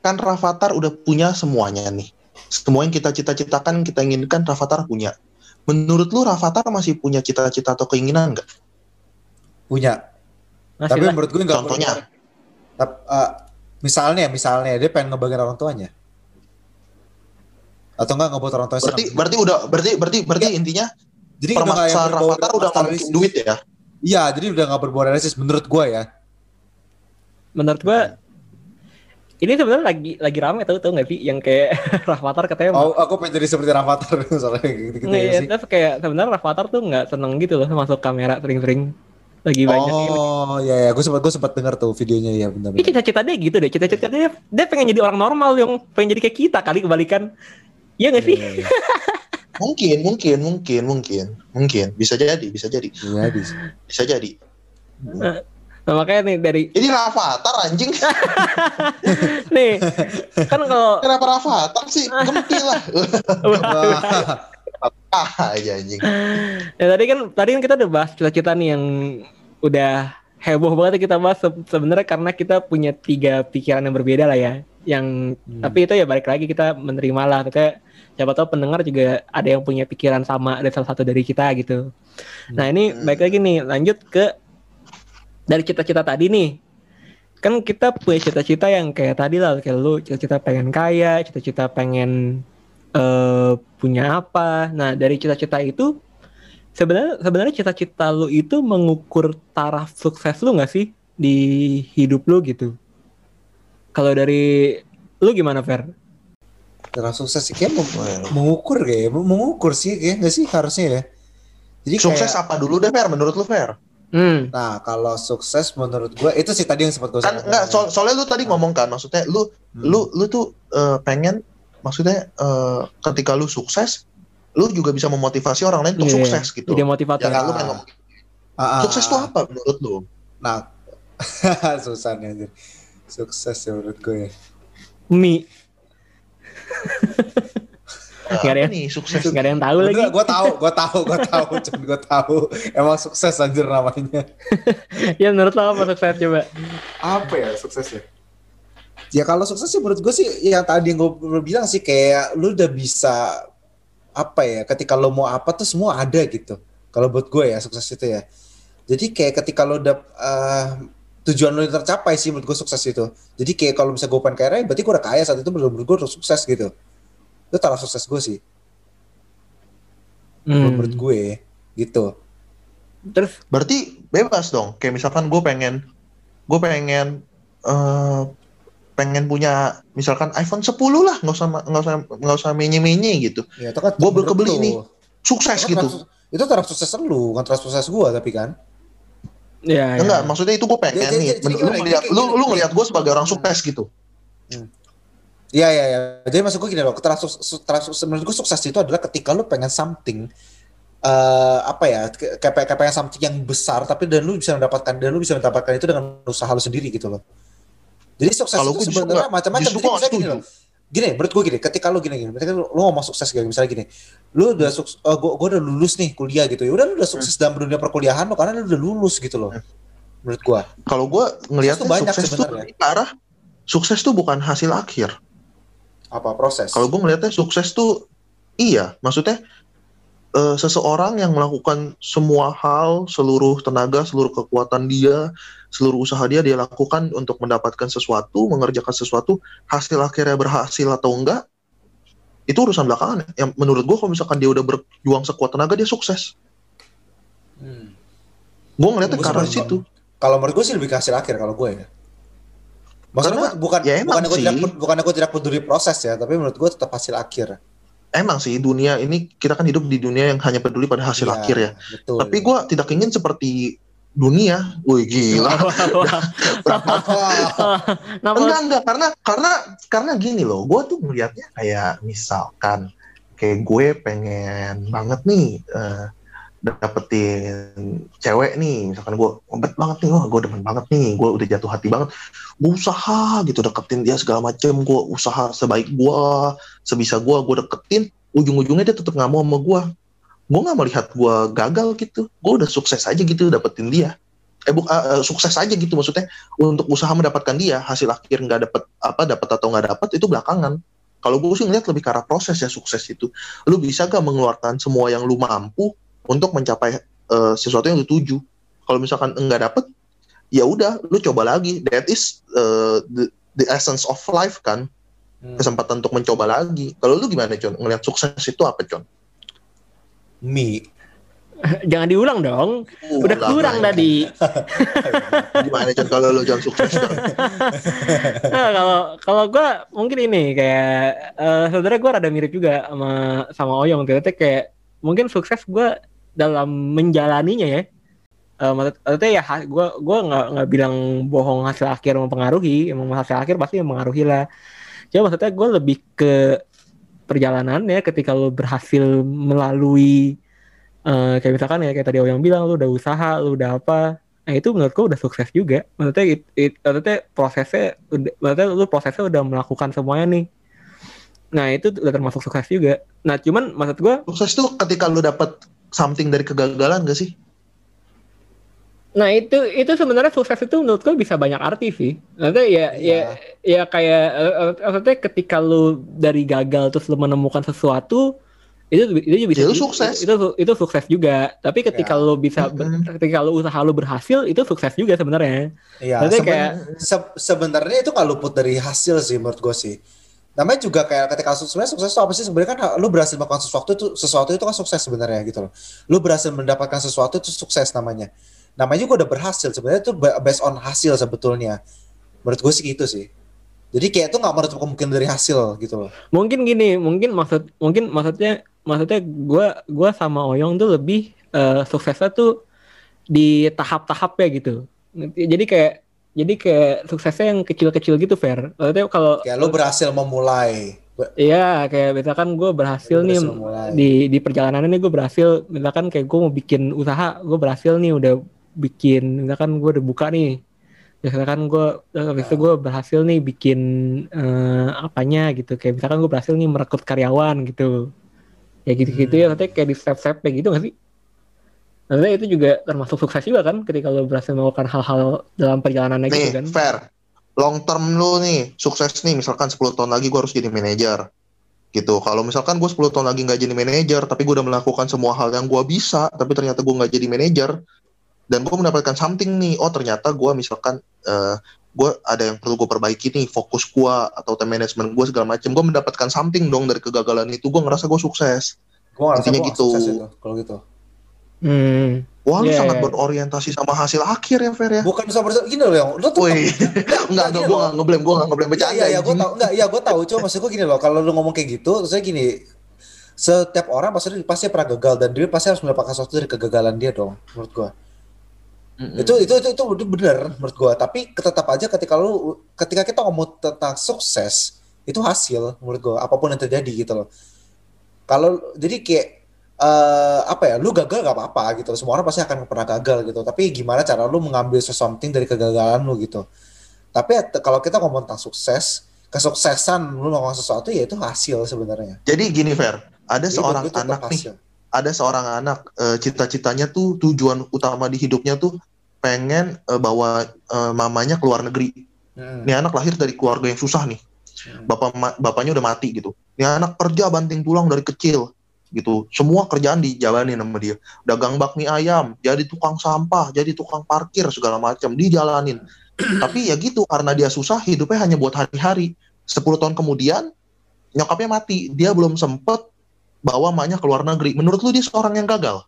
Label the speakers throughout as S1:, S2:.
S1: kan Rafathar udah punya semuanya nih. Semua yang kita cita-citakan, kita inginkan Rafathar punya. Menurut lu Rafathar masih punya cita-cita atau keinginan nggak?
S2: Punya.
S3: Masih
S2: Tapi
S3: lah.
S2: menurut gue nggak
S1: Contohnya?
S2: perlu. Tap- eh, misalnya, misalnya dia pengen ngebagian orang tuanya. Atau enggak ngebuat orang tuanya
S1: Berarti
S2: senang.
S1: berarti udah berarti berarti berarti intinya
S2: Jadi
S1: permasalahan Rafathar udah nggak mungkin duit ya.
S2: Iya, jadi udah nggak berbau realistis menurut gue ya.
S3: menurut gua ini sebenarnya lagi lagi rame tau tau nggak sih yang kayak Rafathar katanya
S2: Oh, aku pengen jadi seperti Rafathar soalnya gitu-gitu
S3: Nggak,
S2: ya
S3: ya,
S2: sih.
S3: terus kayak sebenarnya Rafathar tuh nggak seneng gitu loh masuk kamera sering-sering lagi banyak ini.
S2: Oh, ya ya, gue sempat gue sempat dengar tuh videonya ya benar.
S3: Ini cita-cita dia gitu deh, cita-cita dia dia pengen jadi orang normal yang pengen jadi kayak kita kali kebalikan. Iya nggak sih?
S2: Iya,
S1: Mungkin, mungkin, mungkin, mungkin, mungkin bisa jadi, bisa jadi,
S2: Iya, bisa.
S1: bisa jadi.
S3: Nah, makanya nih dari
S1: Ini Rafathar anjing.
S3: nih kan kalau
S1: Kenapa Rafathar sih? Gempi lah. Ah, aja anjing.
S3: ya tadi kan tadi kan kita udah bahas cita-cita nih yang udah heboh banget ya kita bahas Se- sebenarnya karena kita punya tiga pikiran yang berbeda lah ya. Yang
S2: Hmm.
S3: tapi itu ya balik lagi kita menerima lah. Kita siapa tahu pendengar juga ada yang punya pikiran sama ada salah satu dari kita gitu. Nah ini
S1: Hmm.
S3: baik lagi nih lanjut ke dari cita-cita tadi nih. Kan kita punya cita-cita yang kayak tadi lah kayak lu cita-cita pengen kaya, cita-cita pengen eh punya apa. Nah, dari cita-cita itu sebenarnya sebenarnya cita-cita lu itu mengukur taraf sukses lu nggak sih di hidup lu gitu. Kalau dari lu gimana Fer?
S2: Cara sukses sih kayak meng- mengukur kayak mengukur sih kayak nggak sih harusnya ya. Jadi
S1: Sukses
S2: kayak,
S1: apa dulu deh, Fer? Menurut lu, Fer?
S3: Hmm.
S2: Nah, kalau sukses menurut gue itu sih tadi yang sempat gue
S1: Kan enggak, soal, soalnya lu tadi ngomong kan, maksudnya lu
S2: Hmm.
S1: lu lu tuh eh, pengen maksudnya eh, ketika lu sukses, lu juga bisa memotivasi orang lain untuk
S3: Iya,
S1: sukses gitu.
S3: Ide
S1: Ya
S3: motivator.
S1: kan lu pengen ngomong,
S2: Ah, ah,
S1: sukses tuh
S2: ah.
S1: apa menurut lu?
S2: Nah, susah nih anjir. Sukses ya menurut gue ya.
S3: Mi. Nggak ada yang-
S1: nih sukses?
S3: Gak ada yang tahu lagi.
S2: Gue tahu, gue tahu, gue tahu, cuman gue tahu. Emang sukses anjir namanya.
S3: ya menurut lo apa sukses coba?
S2: Apa ya sukses ya? Kalau sukses sih menurut gue sih yang tadi yang gue bilang sih kayak lu udah bisa apa ya ketika lo mau apa tuh semua ada gitu. Kalau buat gue ya sukses itu ya. Jadi kayak ketika lo udah eh, tujuan lo tercapai sih menurut gue sukses itu. Jadi kayak kalau bisa gue pengen kaya raya, berarti gue udah kaya saat itu menurut gue udah sukses gitu. Itu taraf sukses gue sih
S3: Hmm.
S2: menurut gue gitu.
S3: Terus
S1: Berarti bebas dong. Kayak misalkan gue pengen gue pengen eh pengen punya misalkan iPhone 10 lah, nggak usah nggak usah nggak usah menye-menye gitu.
S2: Ya itu kan
S1: Gua
S2: menurut
S1: kebeli
S2: lo.
S1: nih. Sukses
S2: Itu kan
S1: gitu.
S2: taraf- itu taraf sukses lu, bukan taraf sukses gue tapi kan.
S3: ya, ya.
S1: Enggak, maksudnya itu gue pengen
S2: Jadi-
S1: nih.
S2: jadi- jadi
S1: lu
S2: gimana?
S1: ngeliat
S2: Jadi
S1: lu lu ngeliat gue sebagai orang sukses gitu.
S2: Iya iya iya. Jadi maksud gue gini loh, sukses menurut gue sukses itu adalah ketika lu pengen something eh apa ya kayak kayak pengen something yang besar tapi dan lu bisa mendapatkan dan lu bisa mendapatkan itu dengan usaha lu sendiri gitu loh. Jadi sukses
S1: Kalau
S2: itu sebenarnya macam-macam. Jadi misalnya gini loh. Gini, menurut gue gini, ketika lu gini gini, berarti kan lu, lu ngomong sukses gitu, misalnya gini, lu udah sukses, oh, gua, gua udah lulus nih kuliah gitu, ya udah lu udah sukses dalam dunia perkuliahan lo karena lu udah lulus gitu loh, menurut gua.
S1: Kalau gue ngelihatnya
S2: Sukses tuh banyak
S1: sukses tuh
S2: sebenarnya.
S1: ke arah sukses tuh bukan hasil akhir.
S2: Apa proses?
S1: Kalau gue ngelihatnya sukses tuh iya, maksudnya eh, seseorang yang melakukan semua hal, seluruh tenaga, seluruh kekuatan dia, seluruh usaha dia dia lakukan untuk mendapatkan sesuatu, mengerjakan sesuatu, hasil akhirnya berhasil atau enggak, itu urusan belakangan. Yang menurut gue kalau misalkan dia udah berjuang sekuat tenaga dia sukses.
S2: Hmm.
S1: Gue arah
S2: sebenarnya-
S1: situ.
S2: Kalau menurut gue sih lebih ke hasil akhir kalau gue ya. Maksudnya
S1: Karena,
S2: bukan
S1: ya emang
S2: bukan aku
S1: sih.
S2: tidak bukan aku tidak peduli proses ya, tapi menurut gue tetap hasil akhir.
S1: Emang sih dunia ini kita kan hidup di dunia yang hanya peduli pada hasil
S2: Iya,
S1: akhir ya.
S2: Betul.
S1: Tapi gue tidak ingin seperti dunia. Wih gila.
S3: Nama
S1: enggak enggak karena karena karena gini loh gue tuh melihatnya kayak misalkan kayak gue pengen banget nih eh, dapetin cewek nih misalkan gue obat banget nih wah gue demen banget nih gue udah jatuh hati banget gue usaha gitu deketin dia segala macem gue usaha sebaik gue sebisa gue gue deketin ujung-ujungnya dia tetap nggak mau sama gue gue nggak melihat gue gagal gitu gue udah sukses aja gitu dapetin dia. Eh buk, uh, uh, sukses aja gitu maksudnya untuk usaha mendapatkan dia hasil akhir nggak dapat apa dapat atau nggak dapat itu belakangan. Kalau gue sih ngeliat lebih ke arah proses ya sukses itu. Lu bisa gak mengeluarkan semua yang lu mampu untuk mencapai uh, sesuatu yang lu tuju kalau misalkan enggak dapet ya udah lu coba lagi that is uh, the, the essence of life kan
S2: Hmm.
S1: kesempatan untuk mencoba lagi kalau lu gimana John ngeliat sukses itu apa John
S2: Mi.
S3: Jangan diulang dong. Udah
S1: Ulang
S3: kurang
S1: lagi.
S3: tadi.
S1: gimana John kalau lu John sukses John
S3: Nah, kalau kalau gue mungkin ini kayak eh sebenarnya gue rada mirip juga sama sama Oyong ternyata kayak mungkin sukses gue dalam menjalaninya ya maksud- maksudnya ya gue gua nggak nggak bilang bohong hasil akhir mempengaruhi emang hasil akhir pasti mempengaruhi lah cuma maksudnya gue lebih ke perjalanannya ketika lo berhasil melalui eh kayak misalkan ya kayak tadi Oyong bilang lu udah usaha lu udah apa Nah itu menurutku udah sukses juga. Maksudnya, it, it- maksudnya prosesnya, udah, maksudnya lu prosesnya udah melakukan semuanya nih. Nah itu udah termasuk sukses juga. Nah cuman maksud gua,
S1: sukses tuh ketika lu dapet something dari kegagalan gak sih
S3: nah itu itu sebenarnya sukses itu menurut gua bisa banyak arti sih. Maksudnya ya
S2: Iya.
S3: ya ya kayak eh, eh, maksudnya ketika lu dari gagal terus lu menemukan sesuatu itu itu juga bisa
S1: Ya, lu sukses.
S3: itu itu sukses juga. Tapi ketika
S2: Ya.
S3: lu bisa ketika lu usaha lu berhasil itu sukses juga sebenarnya.
S2: Iya, seben-
S3: kayak
S2: se- sebenarnya itu nggak luput dari hasil sih menurut gue sih. Namanya juga kayak ketika sebenarnya sukses itu apa sih sebenarnya kan lu berhasil melakukan sesuatu itu sesuatu itu kan sukses sebenarnya gitu loh. Lu berhasil mendapatkan sesuatu itu sukses namanya. Namanya juga udah berhasil sebenarnya itu ba- based on hasil sebetulnya. Menurut gue sih gitu sih. Jadi kayak itu nggak menutup kemungkinan dari hasil gitu loh.
S3: mungkin gini mungkin maksud mungkin maksudnya maksudnya gua gua sama Oyong tuh lebih eh, suksesnya tuh di tahap-tahapnya gitu jadi kayak jadi kayak suksesnya yang kecil-kecil gitu fair maksudnya kalau
S2: Kayak lu berhasil memulai.
S3: Iya kayak misalkan gue berhasil
S2: Lu
S3: nih
S2: berhasil memulai.
S3: di di perjalanan ini gue berhasil misalkan kayak gue mau bikin usaha gue berhasil nih udah bikin misalkan gue udah buka nih. Ya misalkan gue habis itu gue berhasil nih bikin eh, apanya gitu. Kayak misalkan gue berhasil nih merekrut karyawan gitu. Ya gitu-gitu ya nanti kayak di step-stepnya gitu gak sih Maksudnya itu juga termasuk sukses juga kan ketika lo berhasil melakukan hal-hal dalam perjalanannya gitu kan?
S1: fair. Long term lu nih sukses nih misalkan 10 tahun lagi gue harus jadi manajer. Gitu. Kalau misalkan gue 10 tahun lagi nggak jadi manajer tapi gue udah melakukan semua hal yang gue bisa tapi ternyata gue nggak jadi manajer dan gue mendapatkan something nih oh ternyata gue misalkan eh gue ada yang perlu gue perbaiki nih fokus gue atau time management gue segala macam gue mendapatkan something dong dari kegagalan itu gue ngerasa gue sukses.
S2: Gue ngerasa
S1: Intinya
S2: gua
S1: gitu.
S2: sukses itu kalau gitu.
S3: Hmm.
S1: wah lu
S3: Yeah,
S1: sangat
S3: yeah.
S1: berorientasi sama hasil akhir ya Fer ya
S2: Bukan bisa berhasil gini loh yang lu tuh
S1: Woi, enggak, enggak, gue nggak ngeblame, gue nggak ngeblame bercanda.
S2: Iya, iya, gue tau, enggak, iya gue tahu. Cuma maksud gue gini loh, kalau lu ngomong kayak gitu, saya gini, setiap orang pasti pasti pernah gagal dan dia pasti harus mendapatkan sesuatu dari kegagalan dia dong, menurut gue.
S1: Mm-mm.
S2: Itu itu itu itu itu benar menurut gue. Tapi tetap aja ketika lu ketika kita ngomong tentang sukses, itu hasil menurut gue, apa pun yang terjadi gitu loh. Kalau jadi kayak eh apa ya, lu gagal gak apa-apa gitu. Semua orang pasti akan pernah gagal gitu. Tapi gimana cara lu mengambil sesuatu dari kegagalan lu gitu. Tapi kalau kita ngomong tentang sukses, kesuksesan lu melakukan sesuatu ya itu hasil sebenarnya.
S1: Jadi gini Fer, ada
S2: Jadi
S1: seorang anak nih, ada seorang anak eh, cita-citanya tuh tujuan utama di hidupnya tuh pengen eh, bawa eh, mamanya ke luar negeri.
S2: Hmm.
S1: Ini anak lahir dari keluarga yang susah nih.
S2: Hmm.
S1: Bapak bapaknya udah mati gitu. Ini anak kerja banting tulang dari kecil gitu. Semua kerjaan dijalanin sama dia. Dagang bakmi ayam, jadi tukang sampah, jadi tukang parkir segala macam dijalanin. Tapi ya gitu karena dia susah hidupnya hanya buat hari-hari. 10 tahun kemudian nyokapnya mati, dia belum sempet bawa emaknya ke luar negeri. Menurut lu dia seorang yang gagal?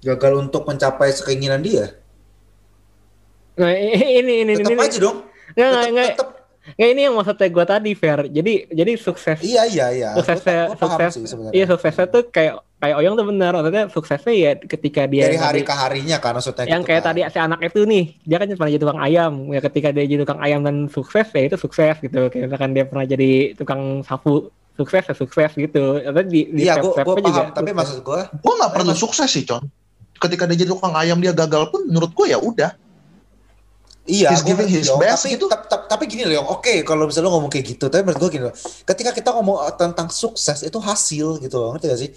S2: Gagal untuk mencapai keinginan dia.
S3: Nah, ini ini ini
S2: Tetap
S3: ini.
S2: aja dong.
S3: Nggak, nggak,
S2: Tetap,
S3: nggak.
S2: tetap.
S3: Nggak, ini yang maksudnya gue tadi fair. Jadi jadi sukses
S2: Iya, iya, iya.
S3: suksesnya
S2: Gua- gua
S3: sukses
S2: sih sebenarnya.
S3: iya suksesnya tuh kayak kayak Oyong tuh benar maksudnya suksesnya ya ketika dia
S2: Dari hari
S3: tadi-
S2: ke harinya kan maksudnya
S3: yang
S2: gitu
S3: kayak
S2: kan.
S3: tadi si anak itu nih dia kan pernah jadi tukang ayam ya ketika dia jadi tukang ayam dan sukses ya itu sukses gitu kayak misalkan dia pernah jadi tukang sapu sukses ya sukses gitu atau di, di
S2: Iya, gue
S3: step-stepnya
S2: paham.
S3: juga
S2: Tapi
S3: sukses.
S2: maksud gue,
S1: Gue nggak
S2: mas-
S1: sukses sih, Con. Ketika dia jadi tukang ayam dia gagal pun menurut gue ya udah.
S2: Iya,
S1: He's giving his
S2: dong.
S1: best
S2: tapi,
S1: gitu.
S2: tap- tap- tapi gini loh, oke kalau misalnya lo ngomong kayak gitu, tapi menurut gue gini loh, ketika kita ngomong tentang sukses itu hasil gitu loh, ngerti gak sih?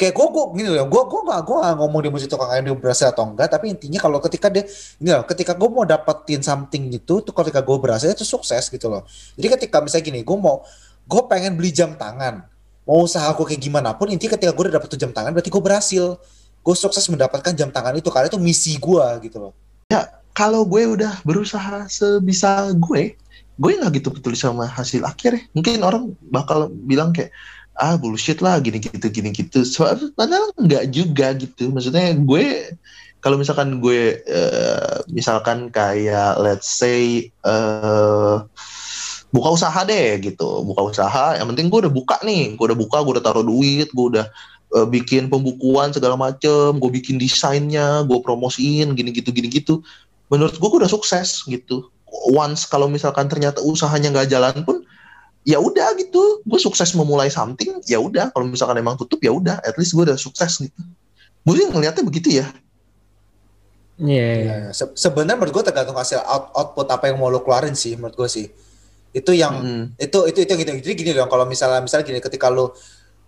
S2: kayak gue gue gini loh gue gue gak gue gak ngomong dia mesti tukang ayam dia berhasil atau enggak tapi intinya kalau ketika dia ini loh ketika gue mau dapetin something gitu tuh ketika gue berhasil itu sukses gitu loh jadi ketika misalnya gini gue mau gue pengen beli jam tangan mau usaha gue kayak gimana pun intinya ketika gue udah dapet tuh jam tangan berarti gue berhasil gue sukses mendapatkan jam tangan itu karena itu misi gue gitu loh
S1: kalau gue udah berusaha sebisa gue gue nggak gitu peduli sama hasil akhir ya. mungkin orang bakal bilang kayak ah bullshit lah gini gitu gini gitu. Soalnya padahal nggak juga gitu. Maksudnya gue kalau misalkan gue eh, misalkan kayak let's say eh, buka usaha deh gitu. Buka usaha yang penting gue udah buka nih. Gue udah buka gue udah taruh duit gue udah eh, bikin pembukuan segala macem gue bikin desainnya gue promosiin gini gitu gini gitu menurut gue gue udah sukses gitu. Once kalau misalkan ternyata usahanya nggak jalan pun ya udah gitu. Gue sukses memulai something ya udah. Kalau misalkan emang tutup ya udah. At least gue udah sukses gitu. Gue sih ngelihatnya begitu ya.
S3: Iya.
S2: Ya, ya. Se- sebenarnya menurut gue tergantung hasil out- output apa yang mau lo keluarin sih menurut gue sih. Itu yang
S1: Mm.
S2: itu itu itu yang gitu. Jadi gini loh kalau misalnya misalnya gini ketika lo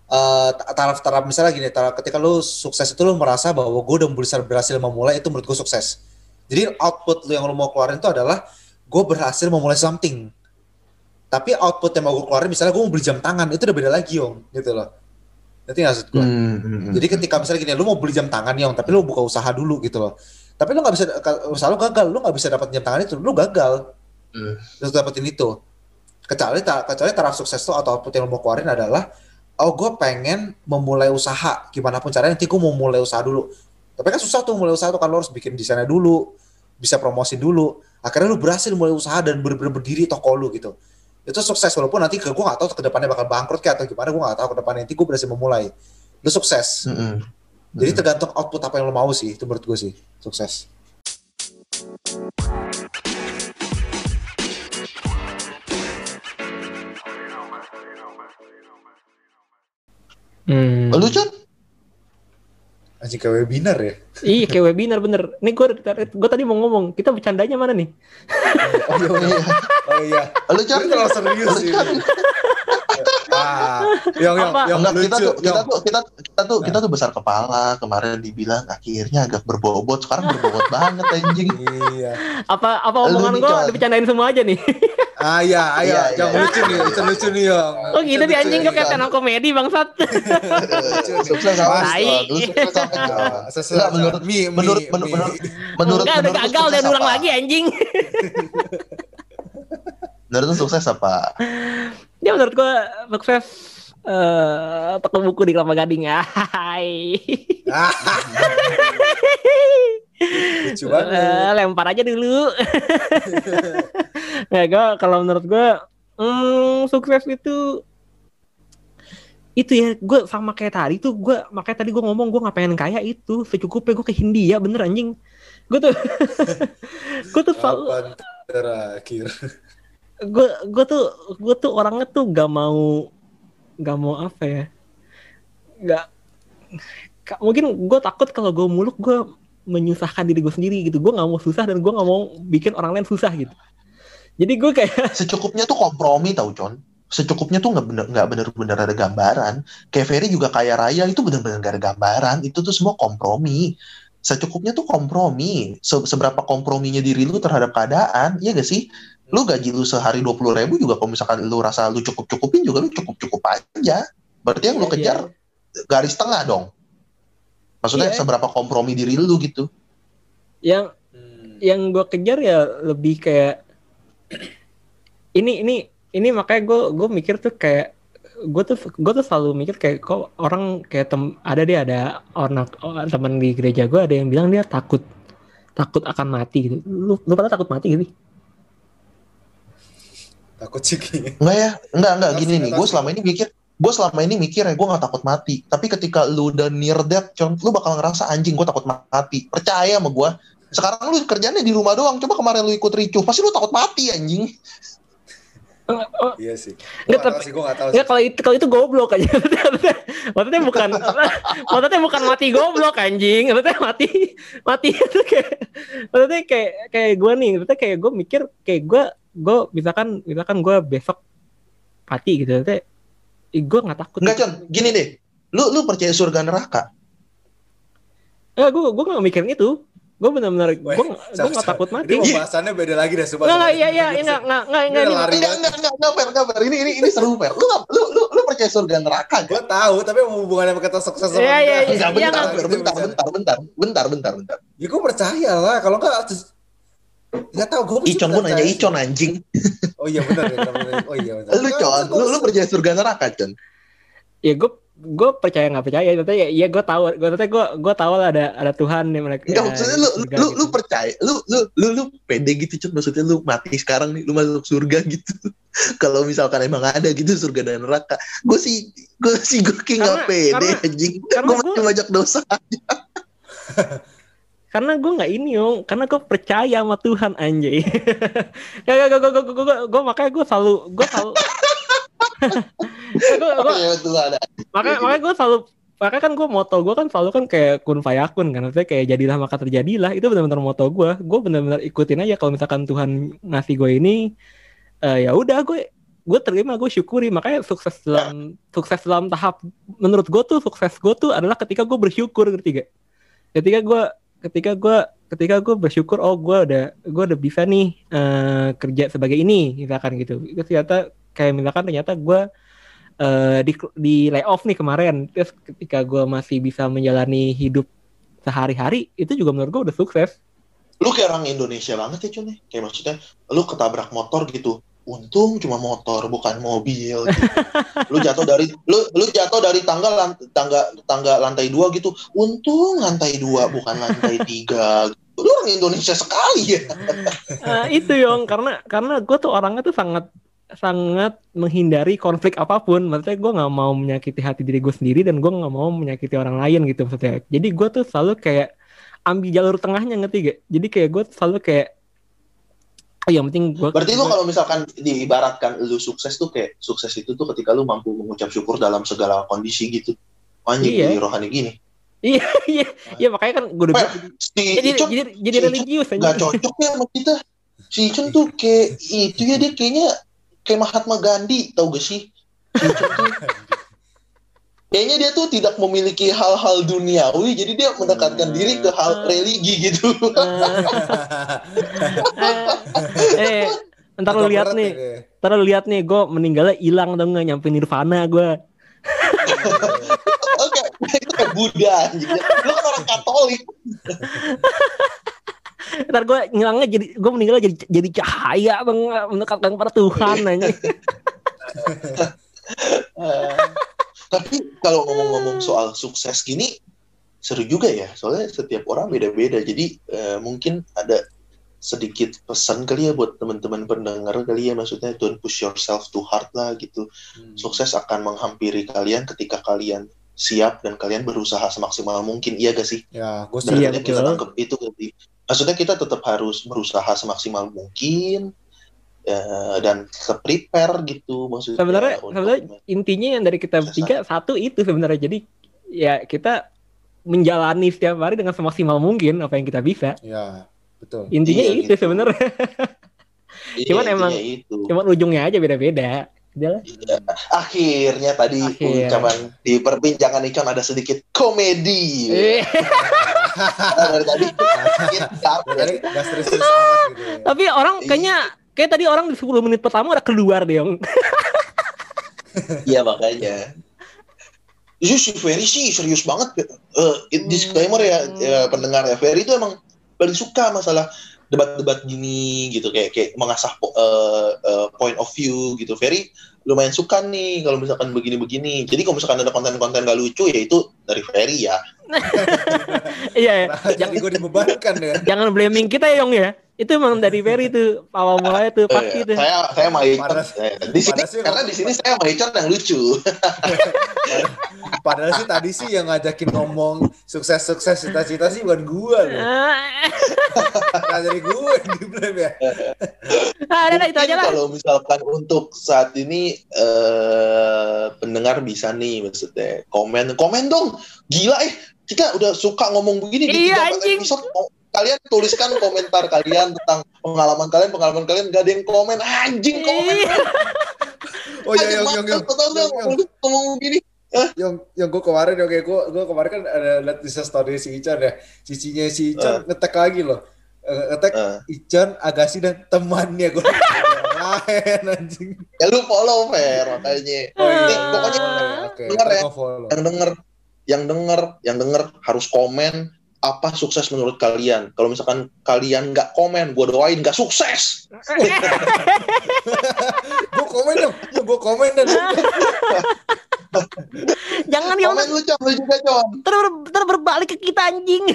S2: eh, taraf taraf misalnya gini taraf ketika lo sukses itu lo merasa bahwa gue udah bisa berhasil memulai itu menurut gue sukses jadi output lo yang lo mau keluarin itu adalah gue berhasil memulai something tapi output yang mau gue keluarin misalnya gue mau beli jam tangan itu udah beda lagi om gitu loh nanti maksud gue
S1: Hmm, hmm, hmm.
S2: jadi ketika misalnya gini, lu mau beli jam tangan Om, tapi lu buka usaha dulu gitu loh. Tapi lu nggak bisa, usaha lu gagal, lu nggak bisa dapat jam tangan itu, lu gagal.
S1: Hmm.
S2: Lu dapetin itu. Kecuali kecuali taraf sukses tuh atau output yang lu mau keluarin adalah, oh gue pengen memulai usaha, gimana pun caranya nanti gue mau mulai usaha dulu. Tapi kan susah tuh mulai usaha tuh kan lu harus bikin desainnya dulu, bisa promosi dulu. Akhirnya lu berhasil mulai usaha dan bener-bener berdiri toko lu gitu. Itu sukses walaupun nanti ke gue gak tahu ke depannya bakal bangkrut kayak atau gimana gue gak tahu ke depannya nanti gue berhasil memulai. Lu sukses.
S1: Hmm, hmm.
S2: Jadi tergantung output apa yang lo mau sih, itu menurut gue sih sukses.
S3: Hmm.
S1: Lu John?
S2: Anjing kayak webinar ya.
S3: Iya kayak webinar bener. Nih gue gue tadi mau ngomong kita bercandanya mana nih?
S2: Oh iya, oh iya. Oh iya.
S1: Lu John?
S2: Ini terlalu serius
S1: Lu
S2: sih. Ah, yang yang yang
S1: Enggak, kita tuh kita tuh kita kita tuh kita tuh besar kepala kemarin dibilang akhirnya agak berbobot sekarang berbobot banget anjing
S2: iya.
S3: Apa apa
S1: Lu
S3: omongan gue
S1: Con.
S3: dibercandain semua aja nih?
S2: Ah iya, ayo,
S1: Iya,
S2: yang
S1: iya.
S2: lucu nih, itu lucu nih yang.
S3: Oh gitu di anjing kok up komedi bangsat.
S1: sukses. Lu sukses.
S2: Ah,
S1: menurut
S2: mi,
S1: menurut menurut menurut menurut
S3: Enggak udah gagal dan ulang lagi anjing.
S1: Menurut lu sukses apa?
S3: Dia menurut gue sukses eh toko buku di Kelapa Gading ya. Hai.
S2: Lucu banget.
S3: Eh, lempar aja dulu. ya gue kalau menurut gue hmm, sukses itu itu ya gue sama kayak tadi tuh gue makanya tadi gue ngomong gue nggak pengen kaya itu secukupnya gue ke Hindia bener anjing gue tuh gue tuh selalu
S2: terakhir?
S3: gue gue tuh gue tuh orangnya tuh gak mau gak mau apa ya gak mungkin gue takut kalau gue muluk gue menyusahkan diri gue sendiri gitu gue nggak mau susah dan gue nggak mau bikin orang lain susah gitu jadi gue kayak
S1: Secukupnya tuh kompromi tau John. Secukupnya tuh nggak bener nggak bener-bener ada gambaran. Kayak Ferry juga kaya raya itu bener-bener gak ada gambaran. Itu tuh semua kompromi. Secukupnya tuh kompromi. Se- seberapa komprominya diri lu terhadap keadaan, iya gak sih? Lu gaji lu sehari dua puluh ribu juga kalau misalkan lu rasa lu cukup-cukupin juga lu cukup-cukup aja. Berarti yang lu
S3: Iya,
S1: kejar garis tengah dong. Maksudnya
S3: Iya.
S1: seberapa kompromi diri lu gitu.
S3: yang
S2: Hmm.
S3: yang gue kejar ya lebih kayak ini ini ini makanya gue gue mikir tuh kayak gue tuh gue tuh selalu mikir kayak kok orang kayak tem ada dia ada orang teman di gereja gue ada yang bilang dia takut takut akan mati gitu lu lu pada takut mati gitu
S2: Takut sih.
S1: Enggak ya, enggak enggak gini nih. Gue selama ini mikir, gue selama ini mikir ya gue nggak takut mati. Tapi ketika lu udah near death, lu bakal ngerasa anjing gue takut mati. Percaya sama gue. Sekarang lu kerjanya di rumah doang. Coba kemarin lu ikut ricuh, pasti lu takut mati anjing.
S2: Iya sih.
S3: Nggak,
S2: Gue nggak tahu
S3: tapi-
S2: sih, gue nggak tahu
S3: Ya
S2: sih.
S3: kalau itu kalau itu goblok aja. maksudnya, maksudnya bukan maksudnya bukan mati goblok anjing. Maksudnya mati mati itu kayak maksudnya kayak kayak gue nih, maksudnya kayak gue mikir kayak gue gue misalkan misalkan gue besok mati gitu, maksudnya gue nggak takut.
S1: Enggak Con, gini deh. Lu lu percaya surga neraka?
S3: Eh, gue gue gak mikirin itu. Gue benar-benar gue gue gak takut
S2: Ini
S3: mati.
S2: pembahasannya beda lagi deh, sumpah.
S3: Nggak nggak
S2: sumpah.
S3: iya iya nggak nggak nggak
S2: Ini
S3: nggak ini-
S2: lari
S1: Enggak,
S2: banget.
S1: enggak, enggak, enggak, Fer, enggak, Fer. Ini, ini, ini seru, Fer. Lu, nggak- lu, lu, lu percaya surga neraka
S2: Gue
S1: gak?
S2: tahu, tapi mau hubungannya sama kata sukses sama
S3: Iya, iya,
S2: enggak?
S3: iya.
S1: Enggak, bentar,
S3: nggak.
S1: Bentar, bentar, bentar, bentar, bentar, bentar.
S2: Ya gue percaya lah, kalau enggak terus- Gak tau, gue
S1: Icon pun nanya Icon anjing.
S2: Oh iya benar ya, benar. Oh iya benar.
S1: Lu, Con, lu, lu percaya surga neraka, Con?
S3: Ya gue gue percaya nggak percaya. Tapi ya, ya gue tahu. Gue tapi gue gue tahu lah ada ada Tuhan yang mereka.
S1: Enggak,
S3: ya,
S1: maksudnya lu, lu,
S3: gitu.
S1: lu percaya, lu, lu, lu, lu pede gitu, Con. Maksudnya lu mati sekarang nih, lu masuk surga gitu. Kalau misalkan emang ada gitu surga dan neraka. Gue sih, gue sih gue kayak nggak pede,
S3: karena-
S1: anjing. Gue
S3: gua-
S1: masih banyak dosa.
S3: karena gue nggak ini yong. Karena gue percaya sama Tuhan anjay. Ya gue gue gue gue gue makanya gue selalu gue selalu gue
S1: Ya, ada.
S3: makanya makanya gue selalu makanya kan gue moto gue kan selalu kan kayak kun fayakun kan. Maksudnya kayak jadilah maka terjadilah. Itu benar-benar moto gue gue benar-benar ikutin aja kalau misalkan Tuhan ngasih gue ini eh, ya udah gue gue terima gue syukuri. Makanya sukses dalam sukses dalam tahap menurut gue tuh sukses gue tuh adalah ketika gue bersyukur ngerti gak? Ketika gue ketika gue ketika gue bersyukur oh gue udah gue udah bisa nih eh, kerja sebagai ini misalkan gitu itu ternyata kayak misalkan ternyata gue eh, di di layoff nih kemarin terus ketika gue masih bisa menjalani hidup sehari-hari itu juga menurut gue udah sukses
S1: Lu kayak orang Indonesia banget ya, Con. ya. Kayak maksudnya, lu ketabrak motor gitu. Untung cuma motor, bukan mobil. Gitu. lu jatuh dari lu lu jatuh dari tangga tangga tangga lantai dua gitu. Untung lantai dua bukan lantai tiga. Gitu. Lu orang Indonesia sekali ya.
S3: Eh, itu yong karena karena gue tuh orangnya tuh sangat sangat menghindari konflik apa pun maksudnya gue nggak mau menyakiti hati diri gue sendiri dan gue nggak mau menyakiti orang lain gitu maksudnya jadi gue tuh selalu kayak ambil jalur tengahnya ngerti gak jadi kayak gue selalu kayak yang penting gue
S1: Berarti lu kalau misalkan diibaratkan lu sukses tuh kayak sukses itu tuh ketika lu mampu mengucap syukur dalam segala kondisi gitu. Anjing
S3: Iya.
S1: jadi rohani gini.
S3: iya iya iya makanya kan gue udah
S1: Weh, Si
S3: jadi
S1: Icon
S3: jadi jadi
S1: si
S3: religius
S1: nggak
S3: aja
S1: cocok ya sama kita. Si Icon tuh kayak itu ya dia kayaknya kayak Mahatma Gandhi tau gak sih? Si Icon tuh kayaknya dia tuh tidak memiliki hal-hal duniawi jadi dia mendekatkan diri ke hal religi gitu.
S3: eh, eh ntar lu lihat nih. ntar lu lihat nih gue meninggalnya hilang dong nggak nyampe nirvana gue
S1: Oke, itu kayak Buddha anjing. Lu kan orang Katolik.
S3: ntar gue ngilangnya jadi gue meninggalnya jadi jadi cahaya bang. Mendekatkan pada Tuhan aja
S1: Eh, tapi kalau ngomong-ngomong soal sukses gini seru juga ya. Soalnya setiap orang beda-beda. Jadi eh, mungkin ada sedikit pesan kali ya buat teman-teman pendengar kali ya. Maksudnya don't push yourself too hard lah gitu. Sukses akan menghampiri kalian ketika kalian siap dan kalian berusaha semaksimal mungkin. Iya gak sih?
S2: Ya, gue
S3: Iya,
S1: Berarti
S3: betul.
S1: kita tangkap itu maksudnya kita tetap harus berusaha semaksimal mungkin eh, dan prepare gitu maksudnya
S3: Sebenarnya-
S1: untuk-
S3: sebenarnya intinya yang dari kita bertiga satu itu sebenarnya jadi ya kita menjalani setiap hari dengan semaksimal mungkin apa yang kita bisa
S2: Ya, betul.
S3: intinya
S1: Iya,
S3: itu
S1: gitu.
S3: sebenarnya
S1: Iya,
S3: cuman emang-
S1: itu.
S3: cuman ujungnya aja beda-beda.
S1: Iya. akhirnya tadi
S3: Akhir.
S1: ucapan di perbincangan Icon ada sedikit komedi
S3: Eh,
S1: dari tadi
S2: amat gitu ya.
S3: tapi orang kayaknya kayak tadi orang di 10 menit pertama udah keluar deh Yong.
S1: iya makanya Itu si Ferry sih serius banget. Eh, it- disclaimer ya,
S3: Hmm.
S1: ya pendengar ya. Ferry itu emang paling suka masalah debat-debat gini gitu kayak kayak mengasah po- eh, eh, point of view gitu. Ferry lumayan suka nih kalau misalkan begini-begini. Jadi kalau misalkan ada konten-konten gak lucu ya itu dari Ferry ya.
S3: Iya ya.
S2: Nah, jadi gue dibebankan ya.
S3: Jangan blaming kita ya Yong ya. Itu emang dari Ferry tuh awal mulanya tuh pasti
S1: Eh,
S3: tuh.
S1: saya saya sama Icon
S2: Panas-
S1: eh, di sini karena
S2: ngomong-
S1: di sini saya sama Icon yang lucu.
S2: Padahal sih tadi sih yang ngajakin ngomong sukses-sukses cita-cita sih bukan gue loh.
S3: Ah,
S2: Nah, dari gue yang diblame ya.
S3: ah, udah, itu aja lah.
S1: Kalau misalkan untuk saat ini eh pendengar bisa nih maksudnya komen komen dong. Gila eh kita udah suka ngomong begini di
S3: Iya,
S1: 3-4
S3: anjing.
S1: episode. Kalian tuliskan komentar kalian tentang pengalaman kalian, pengalaman kalian gak ada yang komen. Anjing komen.
S3: Iya.
S2: Oh iya, yang yang.
S1: Ngomong- begini.
S2: yang yang gue kemarin yang kayak gue gue kemarin kan ada liat di story si Ican ya cicinya si Ican ngetek lagi loh Eh, ngetek
S1: Eh.
S2: Ican Agassi dan temannya gue lain anjing
S1: Ya lu follow fair makanya.
S2: oh iya
S1: Nih, pokoknya
S2: oke
S1: denger ya. yang denger yang denger yang denger harus komen apa sukses menurut kalian? Kalau misalkan kalian nggak komen gue doain nggak sukses.
S2: Gue komen dong. Ya gue komen dan
S3: Jangan yang
S1: komen lu Con, lu juga Con.
S3: Ter, ter berbalik ke kita anjing.